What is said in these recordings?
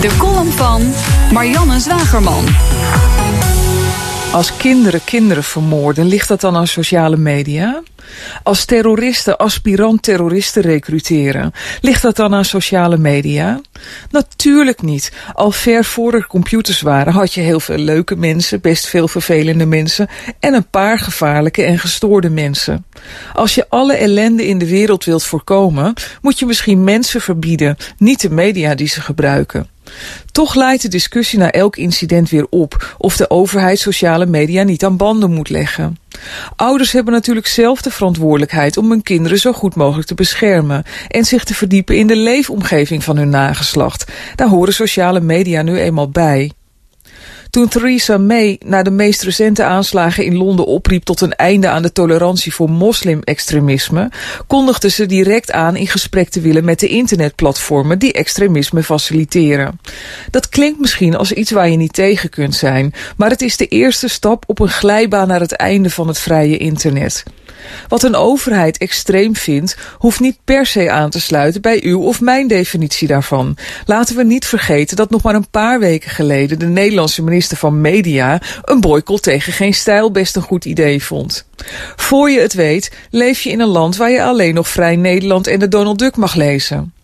De column van Marianne Zwagerman. Als kinderen kinderen vermoorden, ligt dat dan aan sociale media? Als terroristen aspirant-terroristen recruteren, ligt dat dan aan sociale media? Natuurlijk niet. Al ver voor er computers waren, had je heel veel leuke mensen, best veel vervelende mensen en een paar gevaarlijke en gestoorde mensen. Als je alle ellende in de wereld wilt voorkomen, moet je misschien mensen verbieden, niet de media die ze gebruiken. Toch leidt de discussie na elk incident weer op of de overheid sociale media niet aan banden moet leggen. Ouders hebben natuurlijk zelf de verantwoordelijkheid om hun kinderen zo goed mogelijk te beschermen en zich te verdiepen in de leefomgeving van hun nageslacht. Daar horen sociale media nu eenmaal bij. Toen Theresa May na de meest recente aanslagen in Londen opriep tot een einde aan de tolerantie voor moslim-extremisme, kondigde ze direct aan in gesprek te willen met de internetplatformen die extremisme faciliteren. Dat klinkt misschien als iets waar je niet tegen kunt zijn, maar het is de eerste stap op een glijbaan naar het einde van het vrije internet. Wat een overheid extreem vindt, hoeft niet per se aan te sluiten bij uw of mijn definitie daarvan. Laten we niet vergeten dat nog maar een paar weken geleden de Nederlandse minister van Media een boycott tegen geen stijl best een goed idee vond. Voor je het weet, leef je in een land waar je alleen nog Vrij Nederland en de Donald Duck mag lezen.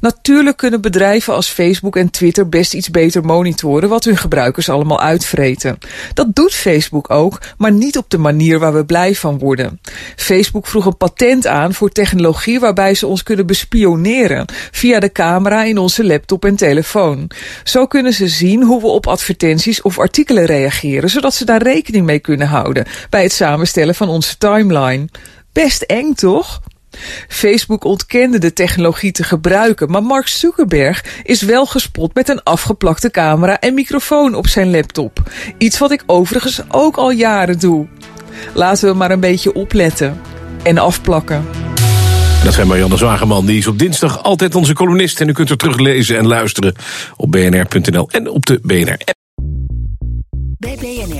Natuurlijk kunnen bedrijven als Facebook en Twitter best iets beter monitoren wat hun gebruikers allemaal uitvreten. Dat doet Facebook ook, maar niet op de manier waar we blij van worden. Facebook vroeg een patent aan voor technologie waarbij ze ons kunnen bespioneren via de camera in onze laptop en telefoon. Zo kunnen ze zien hoe we op advertenties of artikelen reageren, zodat ze daar rekening mee kunnen houden bij het samenstellen van onze timeline. Best eng, toch? Facebook ontkende de technologie te gebruiken, maar Mark Zuckerberg is wel gespot met een afgeplakte camera en microfoon op zijn laptop. Iets wat ik overigens ook al jaren doe. Laten we maar een beetje opletten en afplakken. Dat zijn Marianne Zwageman, die is op dinsdag altijd onze columnist. En u kunt er teruglezen en luisteren op bnr.nl en op de BNR-app. Bij BNR